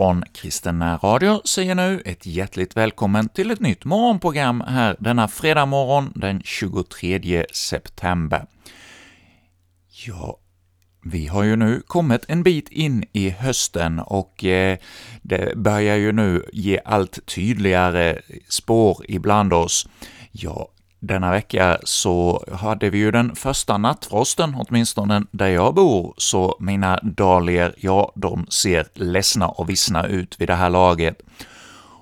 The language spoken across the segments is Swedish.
Från Kristen Radio säger nu ett hjärtligt välkommen till ett nytt morgonprogram här denna fredag morgon den 23 september. Ja, vi har ju nu kommit en bit in i hösten och eh, det börjar ju nu ge allt tydligare spår ibland oss. Ja, denna vecka så hade vi ju den första nattfrosten, åtminstone där jag bor, så mina dahlior, ja, de ser ledsna och vissna ut vid det här laget.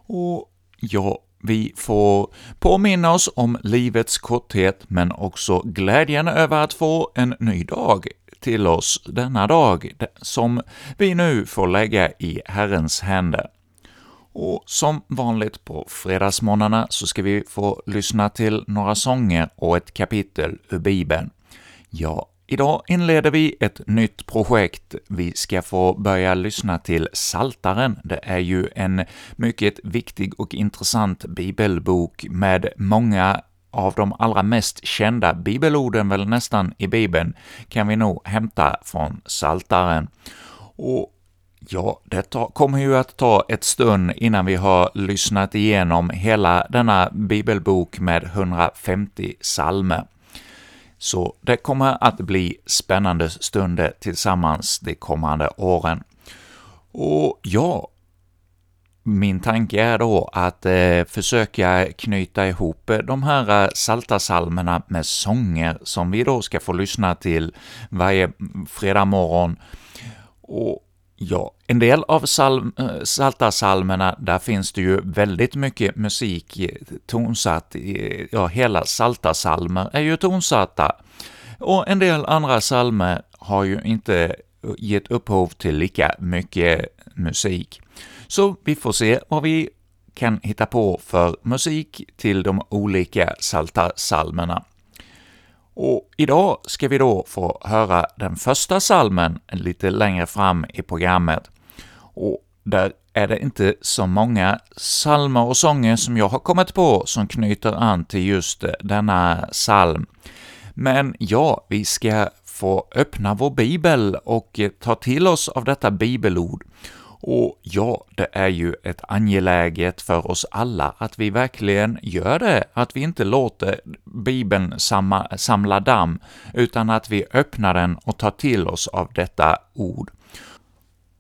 Och ja, vi får påminna oss om livets korthet, men också glädjen över att få en ny dag till oss denna dag, som vi nu får lägga i Herrens händer. Och som vanligt på fredagsmorgnarna så ska vi få lyssna till några sånger och ett kapitel ur Bibeln. Ja, idag inleder vi ett nytt projekt. Vi ska få börja lyssna till Saltaren. Det är ju en mycket viktig och intressant bibelbok med många av de allra mest kända bibelorden väl nästan i Bibeln kan vi nog hämta från Saltaren. Och Ja, det kommer ju att ta ett stund innan vi har lyssnat igenom hela denna bibelbok med 150 salmer. Så det kommer att bli spännande stunder tillsammans de kommande åren. Och ja, min tanke är då att eh, försöka knyta ihop de här eh, salta salmerna med sånger som vi då ska få lyssna till varje fredag morgon. Och Ja, en del av salm, eh, Salta-salmerna, där finns det ju väldigt mycket musik tonsatt, ja, hela Saltarsalmer är ju tonsatta. Och en del andra salmer har ju inte gett upphov till lika mycket musik. Så vi får se vad vi kan hitta på för musik till de olika Saltarsalmerna. Och idag ska vi då få höra den första salmen lite längre fram i programmet. Och där är det inte så många salmer och sånger som jag har kommit på som knyter an till just eh, denna psalm. Men ja, vi ska få öppna vår bibel och eh, ta till oss av detta bibelord och ja, det är ju ett angeläget för oss alla att vi verkligen gör det, att vi inte låter Bibeln samma, samla damm, utan att vi öppnar den och tar till oss av detta ord.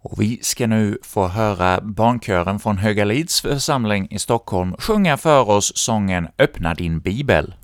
Och vi ska nu få höra barnkören från Högalids församling i Stockholm sjunga för oss sången ”Öppna din bibel”.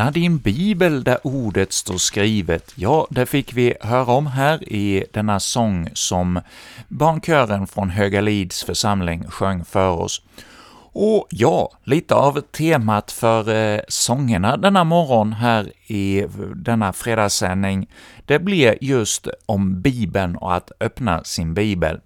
Öppna din bibel där ordet står skrivet. Ja, det fick vi höra om här i denna sång som barnkören från Högalids församling sjöng för oss. Och ja, lite av temat för eh, sångerna denna morgon här i denna fredagssändning, det blir just om Bibeln och att öppna sin bibel.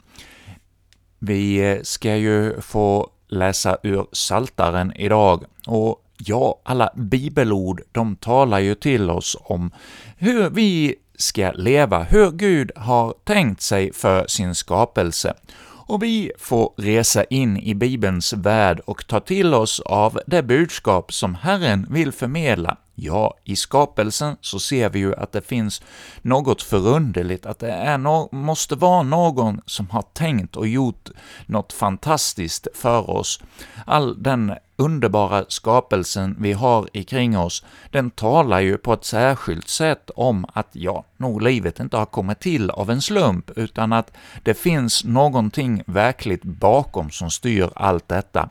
Vi eh, ska ju få läsa ur Saltaren idag, och ja, alla bibelord, de talar ju till oss om hur vi ska leva, hur Gud har tänkt sig för sin skapelse. Och vi får resa in i Bibelns värld och ta till oss av det budskap som Herren vill förmedla. Ja, i skapelsen så ser vi ju att det finns något förunderligt, att det är no måste vara någon som har tänkt och gjort något fantastiskt för oss. All den underbara skapelsen vi har ikring oss, den talar ju på ett särskilt sätt om att, ja, nog livet inte har kommit till av en slump, utan att det finns någonting verkligt bakom som styr allt detta.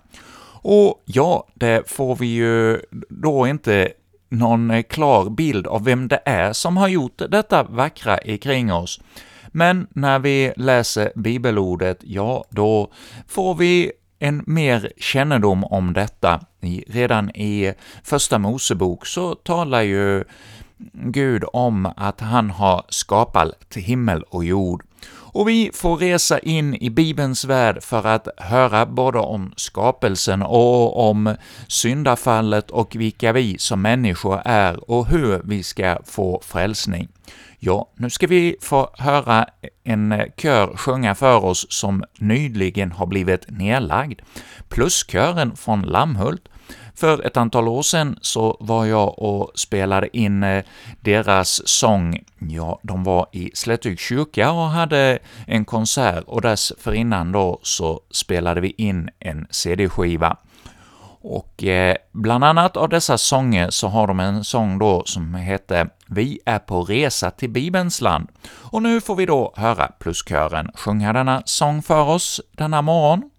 Och ja, det får vi ju då inte någon klar bild av vem det är som har gjort detta vackra ikring oss. Men när vi läser bibelordet, ja, då får vi en mer kännedom om detta. Redan i Första Mosebok så talar ju Gud om att han har skapat himmel och jord. Och vi får resa in i Bibelns värld för att höra både om skapelsen och om syndafallet och vilka vi som människor är och hur vi ska få frälsning. Ja, nu ska vi få höra en kör sjunga för oss som nyligen har blivit nedlagd. Pluskören från Lammhult för ett antal år sedan så var jag och spelade in eh, deras sång, ja, de var i Slättygs kyrka och hade en konsert, och dessförinnan då så spelade vi in en CD-skiva. Och eh, bland annat av dessa sånger så har de en sång då som heter ”Vi är på resa till Bibelns land”. Och nu får vi då höra Pluskören sjunga denna sång för oss denna morgon.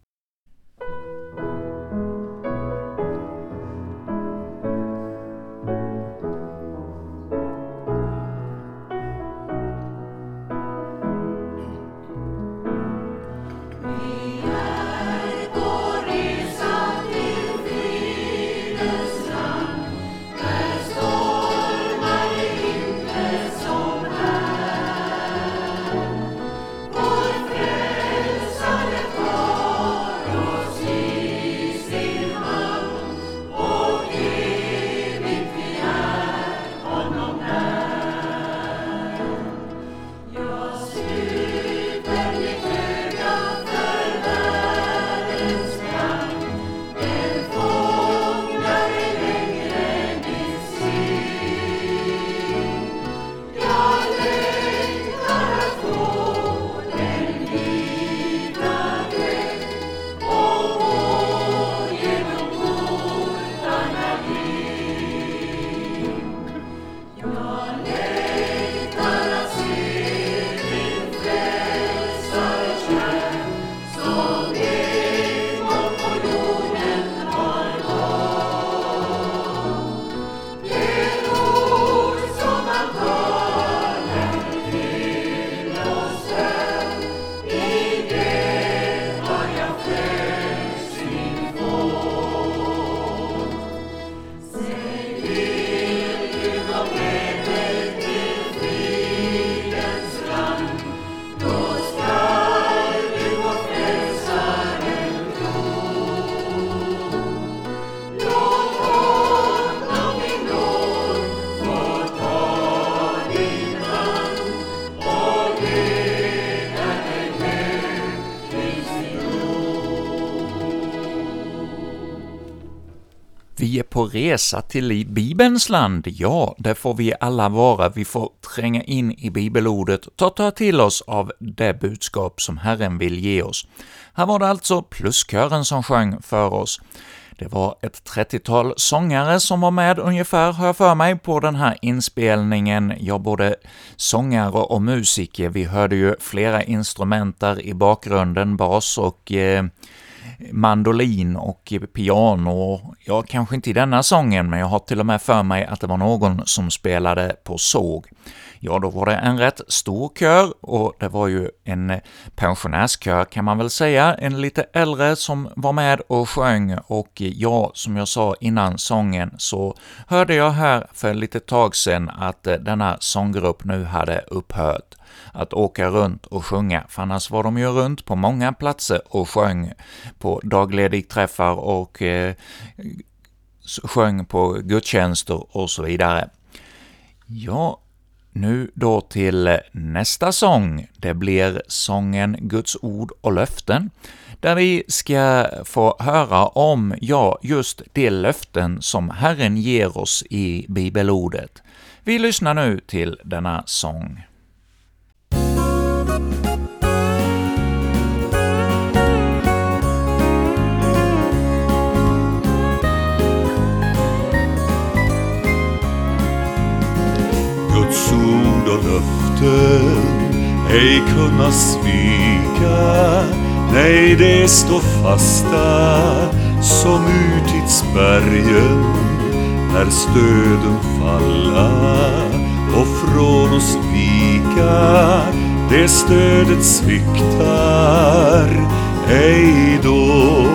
Får resa till Bibelns land, ja, det får vi alla vara. Vi får tränga in i bibelordet och ta, ta till oss av det budskap som Herren vill ge oss. Här var det alltså pluskören som sjöng för oss. Det var ett 30-tal sångare som var med ungefär, har jag för mig, på den här inspelningen. Ja, både sångare och musiker. Vi hörde ju flera instrument där i bakgrunden, bas och eh, mandolin och piano. Ja, kanske inte i denna sången, men jag har till och med för mig att det var någon som spelade på såg. Ja, då var det en rätt stor kör, och det var ju en pensionärskör kan man väl säga, en lite äldre som var med och sjöng, och ja, som jag sa innan sången, så hörde jag här för ett litet tag sedan att eh, denna sånggrupp nu hade upphört att åka runt och sjunga, för annars var de ju runt på många platser och sjöng på dagledigträffar och eh, sjöng på gudstjänster och så vidare. Ja, nu då till nästa sång. Det blir sången Guds ord och löften, där vi ska få höra om, ja, just de löften som Herren ger oss i bibelordet. Vi lyssnar nu till denna sång. Guds ord och löften ej kunna svika. Nej, det står fasta som urtidsbergen när stöden falla och från oss vika. Det stödet sviktar ej då.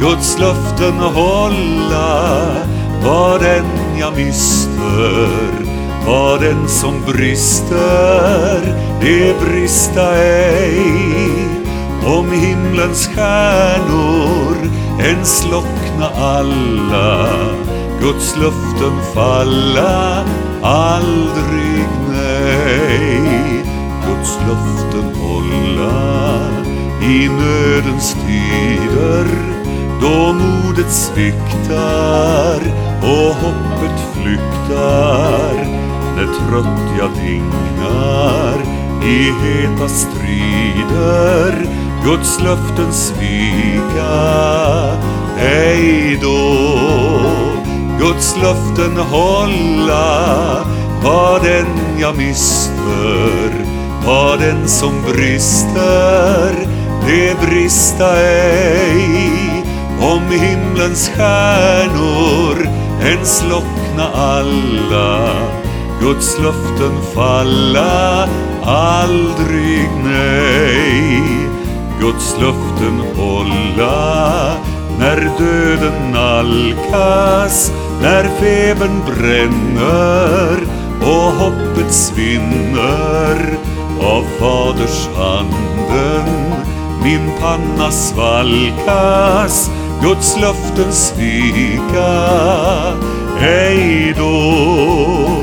Guds löften hålla vad än jag mister vad den som brister, det brista ej. Om himlens stjärnor än slockna alla, Guds löften falla aldrig nej. Guds löften hålla i nödens tider, då modet sviktar och hoppet flyktar när trött jag dignar i heta strider. Guds löften svika ej då. Guds löften hålla vad än jag mister vad den som brister det brista ej. Om himlens stjärnor än slockna alla Guds löften falla aldrig nej. Guds löften hålla när döden nalkas, när febern bränner och hoppet svinner. Av Faders handen min panna svalkas Guds löften svika. Ej då.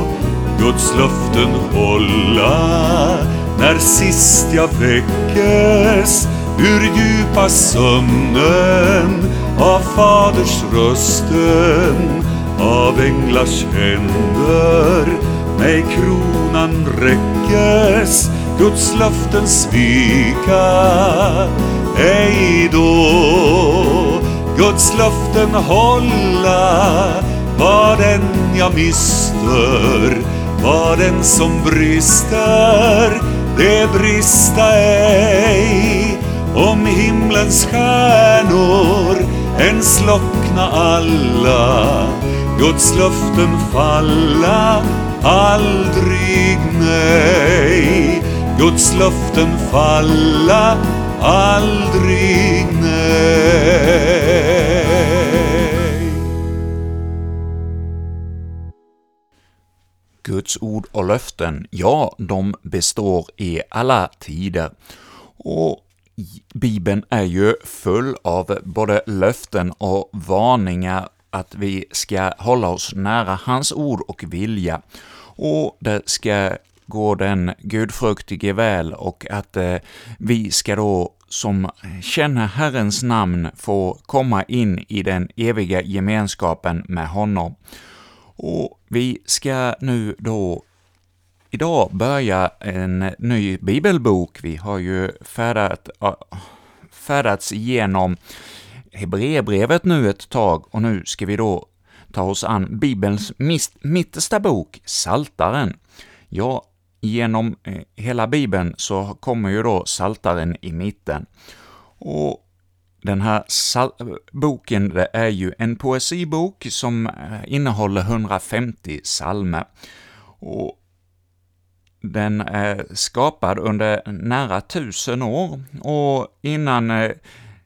Guds löften hålla. När sist jag väckes ur djupa sömnen av Faders rösten av änglars händer mig kronan räckes. Guds löften svika ej då. Guds löften hålla vad än jag mister vad den som brister, det brista ej. Om himlens stjärnor än slockna alla, Guds löften falla aldrig nej. Guds löften falla aldrig nej. Guds ord och löften, ja, de består i alla tider. Och Bibeln är ju full av både löften och varningar att vi ska hålla oss nära hans ord och vilja, och det ska gå den gudfruktige väl och att eh, vi ska då som känner Herrens namn få komma in i den eviga gemenskapen med honom. Och vi ska nu då idag börja en ny bibelbok. Vi har ju färdat, färdats igenom Hebreerbrevet nu ett tag, och nu ska vi då ta oss an Bibelns mittersta bok, Saltaren. Ja, genom eh, hela Bibeln så kommer ju då Saltaren i mitten. Och den här boken det är ju en poesibok som eh, innehåller 150 psalmer. Och den är skapad under nära tusen år, och innan eh,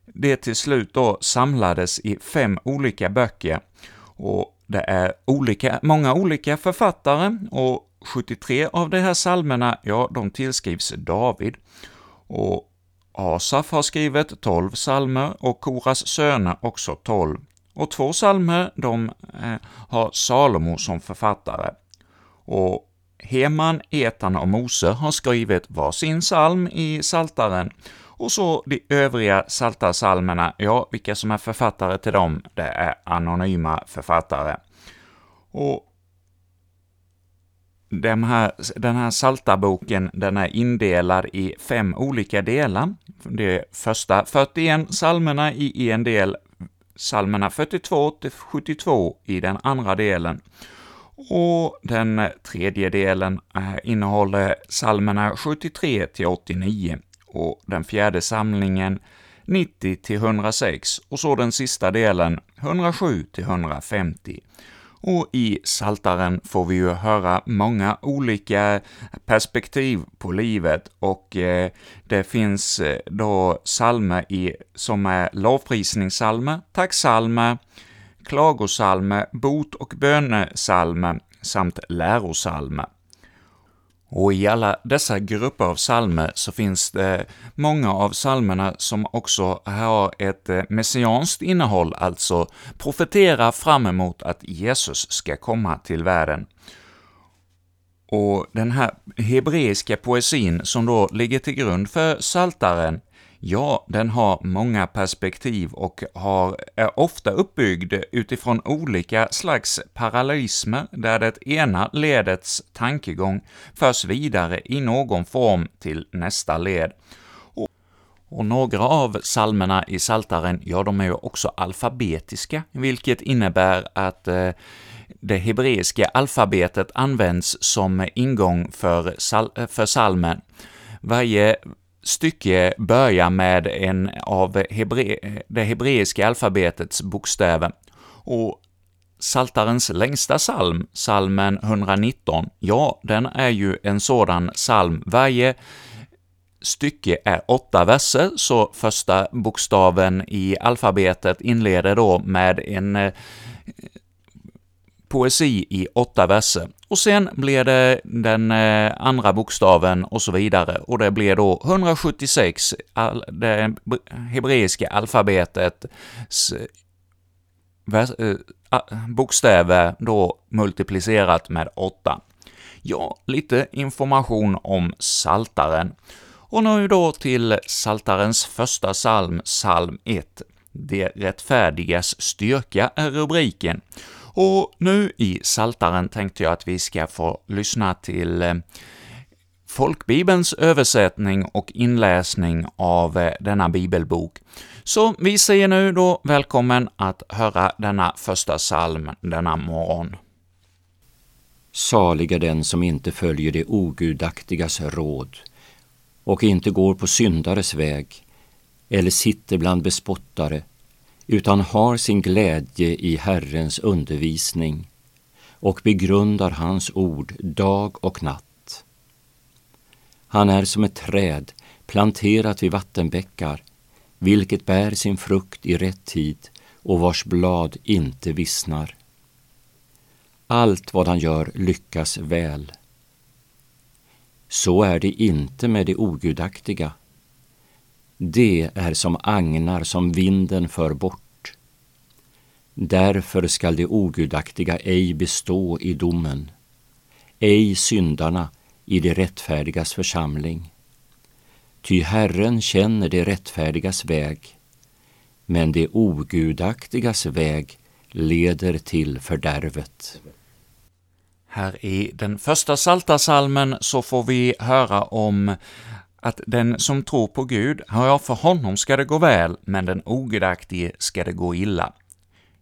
det till slut då samlades i fem olika böcker. Och det är olika, många olika författare, och 73 av de här psalmerna, ja, de tillskrivs David. Och Asaf har skrivit 12 psalmer och Koras söner också 12. Och två psalmer, de eh, har Salomo som författare. Och Heman, Etan och Mose har skrivit var sin psalm i Saltaren och så de övriga Saltarsalmerna, ja, vilka som är författare till dem, det är anonyma författare. Och den här, den här Saltarboken, den är indelad i fem olika delar. De första 41 psalmerna i en del, psalmerna 42 till 72 i den andra delen. Och den tredje delen eh, innehåller psalmerna 73 till 89 och den fjärde samlingen 90 till 106 och så den sista delen 107 till 150. Och i Saltaren får vi ju höra många olika perspektiv på livet, och eh, det finns eh, då psalmer i, som är lovprisningssalmer, tacksalmer, klagosalmer, bot och bönesalmer samt lärosalmer. Och i alla dessa grupper av psalmer så finns det många av psalmerna som också har ett eh, messianskt innehåll, alltså profeterar fram emot att Jesus ska komma till världen. Och den här hebreiska poesin som då ligger till grund för Saltaren Ja, den har många perspektiv och har, är ofta uppbyggd utifrån olika slags parallellismer, där det ena ledets tankegång förs vidare i någon form till nästa led. Och, och några av psalmerna i Saltaren, ja, de är ju också alfabetiska, vilket innebär att eh, det hebreiska alfabetet används som ingång för, sal eh, för salmen. Varje stycke börjar med en av hebre det hebreiska alfabetets bokstäver, och Saltarens längsta psalm, psalmen 119, ja, den är ju en sådan psalm. Varje stycke är åtta verser, så första bokstaven i alfabetet inleder då med en eh, poesi i åtta verser, och sen blir det den eh, andra bokstaven och så vidare, och det blir då 176, det hebreiska alfabetets eh, eh, bokstäver då multiplicerat med åtta. Ja, lite information om Saltaren. Och nu då till Saltarens första psalm, psalm 1. Det rättfärdigas styrka är rubriken, och nu i Saltaren tänkte jag att vi ska få lyssna till eh, folkbibelns översättning och inläsning av eh, denna bibelbok. Så vi säger nu då välkommen att höra denna första psalm denna morgon. Salig är den som inte följer det ogudaktigas råd och inte går på syndares väg eller sitter bland bespottare utan har sin glädje i Herrens undervisning och begrundar hans ord dag och natt. Han är som ett träd planterat vid vattenbäckar, vilket bär sin frukt i rätt tid och vars blad inte vissnar. Allt vad han gör lyckas väl. Så är det inte med det ogudaktiga. Det är som agnar som vinden för bort. Därför skall det ogudaktiga ej bestå i domen, ej syndarna i det rättfärdigas församling. Ty Herren känner det rättfärdigas väg, men det ogudaktigas väg leder till fördärvet. Här i den första Saltasalmen så får vi höra om att den som tror på Gud, ja, för honom ska det gå väl, men den ogudaktige ska det gå illa.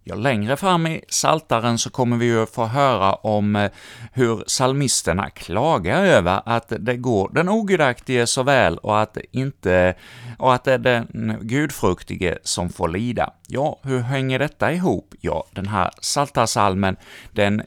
Ja, längre fram i Saltaren så kommer vi ju få höra om eh, hur salmisterna klagar över att det går den ogudaktige så väl och att, inte, och att det är den gudfruktige som får lida. Ja, hur hänger detta ihop? Ja, den här Saltarsalmen, den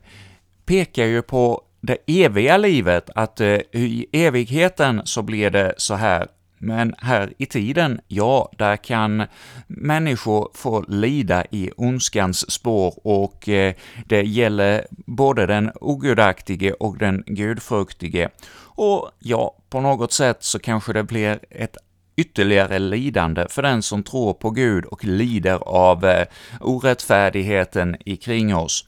pekar ju på det eviga livet, att eh, i evigheten så blir det så här men här i tiden, ja, där kan människor få lida i ondskans spår och eh, det gäller både den ogudaktige och den gudfruktige. Och ja, på något sätt så kanske det blir ett ytterligare lidande för den som tror på Gud och lider av eh, orättfärdigheten kring oss.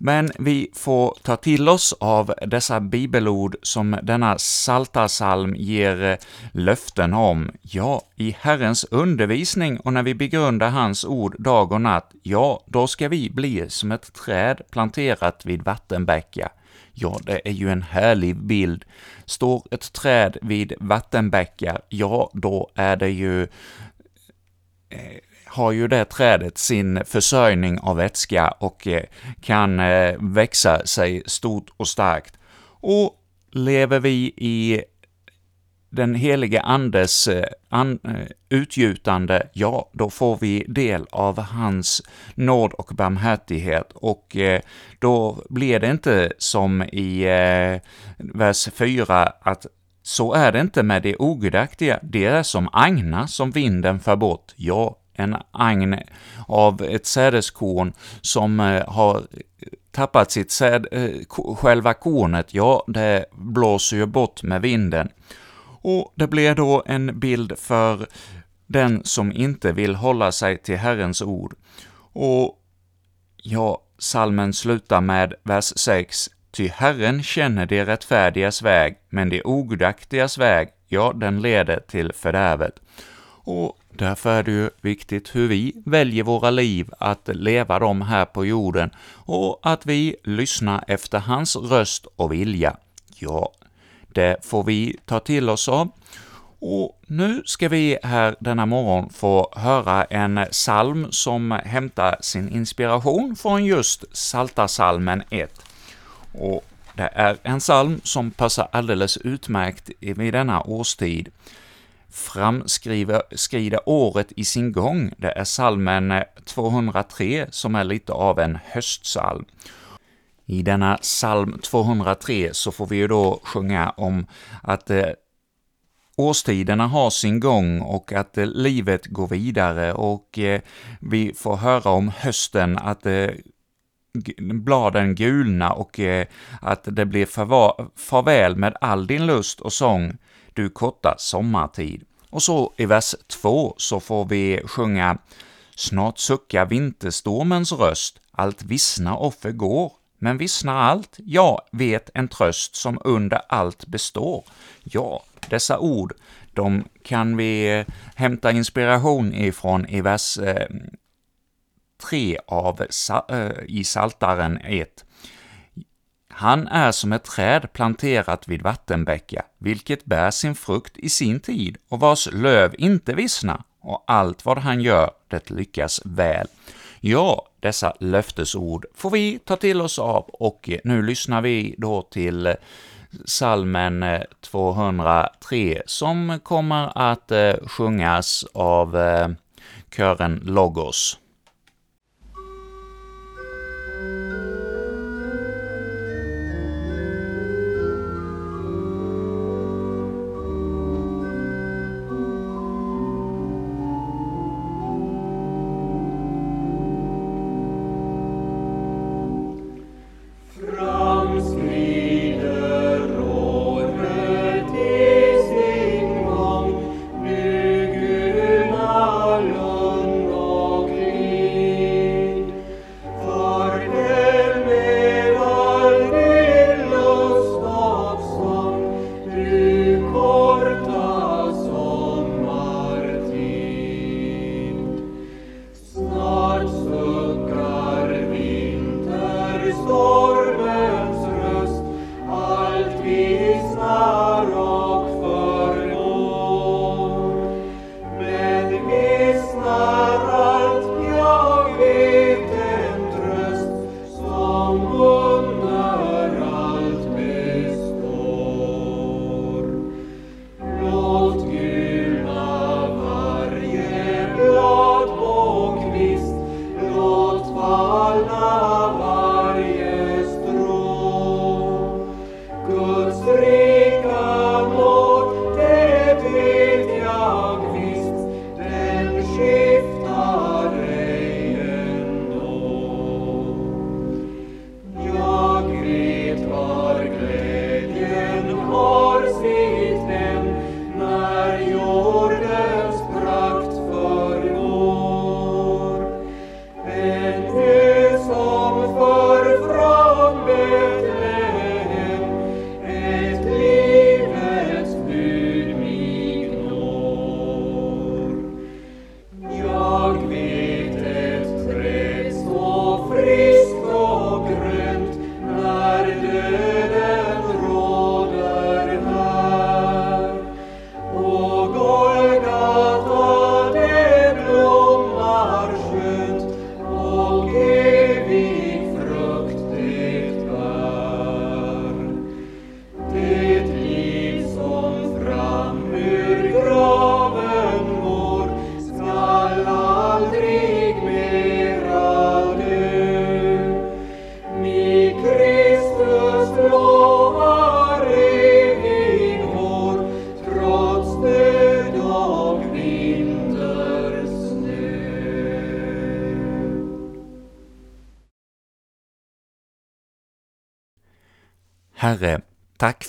Men vi får ta till oss av dessa bibelord som denna saltarsalm ger eh, löften om. Ja, i Herrens undervisning och när vi begrundar hans ord dag och natt, ja, då ska vi bli som ett träd planterat vid vattenbäckar. Ja, det är ju en härlig bild. Står ett träd vid vattenbäckar, ja, då är det ju eh, har ju det trädet sin försörjning av vätska och eh, kan eh, växa sig stort och starkt. Och lever vi i den helige Andes eh, an, utgjutande, ja, då får vi del av hans nåd och barmhärtighet, och då blir det inte som i vers 4, att så är det inte med de ogudaktiga, det är som agnar som vinden för bort. Ja, en agn av ett sädeskorn som eh, har tappat sitt säd, eh, själva kornet, ja, det blåser ju bort med vinden. Och det blir då en bild för den som inte vill hålla sig till Herrens ord. Och ja, salmen slutar med vers 6. Ty Herren känner de rättfärdigas väg, men de ogudaktigas väg, ja, den leder till fördärvet. Och Därför är det ju viktigt hur vi väljer våra liv, att leva dem här på jorden, och att vi lyssnar efter hans röst och vilja. Ja, det får vi ta till oss av. Och nu ska vi här denna morgon få höra en psalm som hämtar sin inspiration från just Saltarsalmen 1. Och det är en psalm som passar alldeles utmärkt vid denna årstid framskrida året i sin gång. Det är salmen eh, 203 som är lite av en höstsalm. I denna psalm 203 så får vi ju då sjunga om att eh, årstiderna har sin gång och att eh, livet går vidare och eh, vi får höra om hösten, att eh, bladen gulna och eh, att det blir farväl med all din lust och sång, du korta sommartid. Och så i vers 2 så får vi sjunga ”Snart suckar vinterstormens röst, allt vissna och förgår, men vissnar allt, ja, vet en tröst som under allt består.” Ja, dessa ord, de kan vi eh, hämta inspiration ifrån i vers 3 eh, av, eh, i Saltaren 1. Han är som ett träd planterat vid vattenbäckar, vilket bär sin frukt i sin tid och vars löv inte vissnar, och allt vad han gör, det lyckas väl. Ja, dessa löftesord får vi ta till oss av, och nu lyssnar vi då till eh, salmen eh, 203, som kommer att eh, sjungas av kören Logos.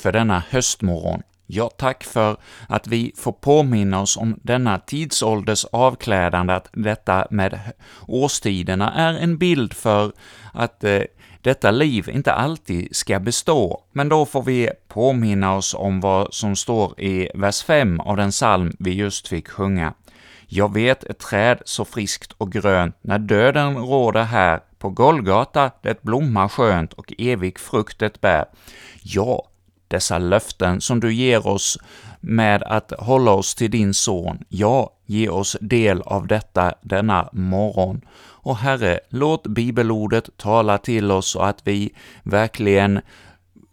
För denna höstmorgon. Ja, tack för att vi får påminna oss om denna tidsålders avklädande, att detta med årstiderna är en bild för att eh, detta liv inte alltid ska bestå, men då får vi påminna oss om vad som står i vers 5 av den psalm vi just fick sjunga. Jag vet ett träd så friskt och grönt, när döden råder här, på Golgata det blommar skönt och evig frukt det bär. Ja, dessa löften som du ger oss med att hålla oss till din son, ja, ge oss del av detta denna morgon. Och Herre, låt bibelordet tala till oss så att vi verkligen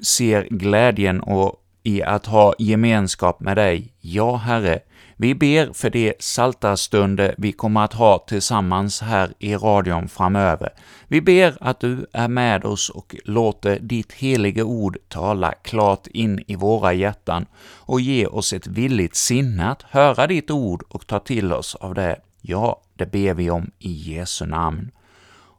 ser glädjen och i att ha gemenskap med dig. Ja, Herre, vi ber för de saltarstunder vi kommer att ha tillsammans här i radion framöver. Vi ber att du är med oss och låter ditt helige ord tala klart in i våra hjärtan och ge oss ett villigt sinne att höra ditt ord och ta till oss av det. Ja, det ber vi om i Jesu namn.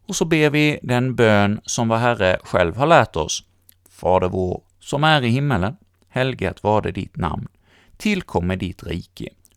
Och så ber vi den bön som vår Herre själv har lärt oss. Fader vår, som är i himmelen. Helgat var det ditt namn. Tillkommer ditt rike.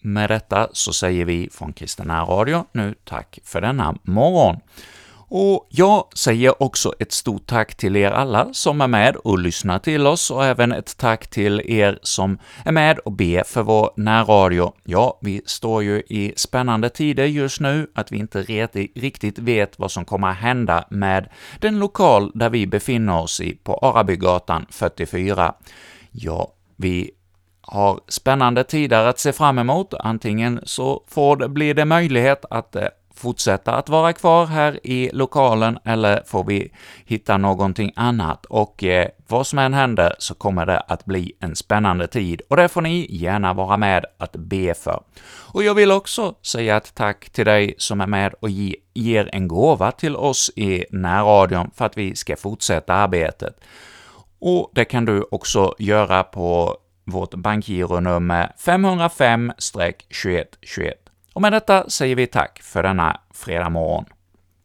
med detta så säger vi från Kristina Radio nu tack för denna morgon. Och jag säger också ett stort tack till er alla som är med och lyssnar till oss, och även ett tack till er som är med och ber för vår närradio. Ja, vi står ju i spännande tider just nu, att vi inte riktigt vet vad som kommer att hända med den lokal där vi befinner oss i, på Arabygatan 44. Ja, vi har spännande tider att se fram emot. Antingen så får det, blir det möjlighet att eh, fortsätta att vara kvar här i lokalen, eller får vi hitta någonting annat. Och eh, vad som än händer så kommer det att bli en spännande tid, och det får ni gärna vara med att be för. Och jag vill också säga ett tack till dig som är med och ge, ger en gåva till oss i närradion för att vi ska fortsätta arbetet. Och det kan du också göra på vårt bankgironummer 505-2121. Och med detta säger vi tack för denna fredag morgon.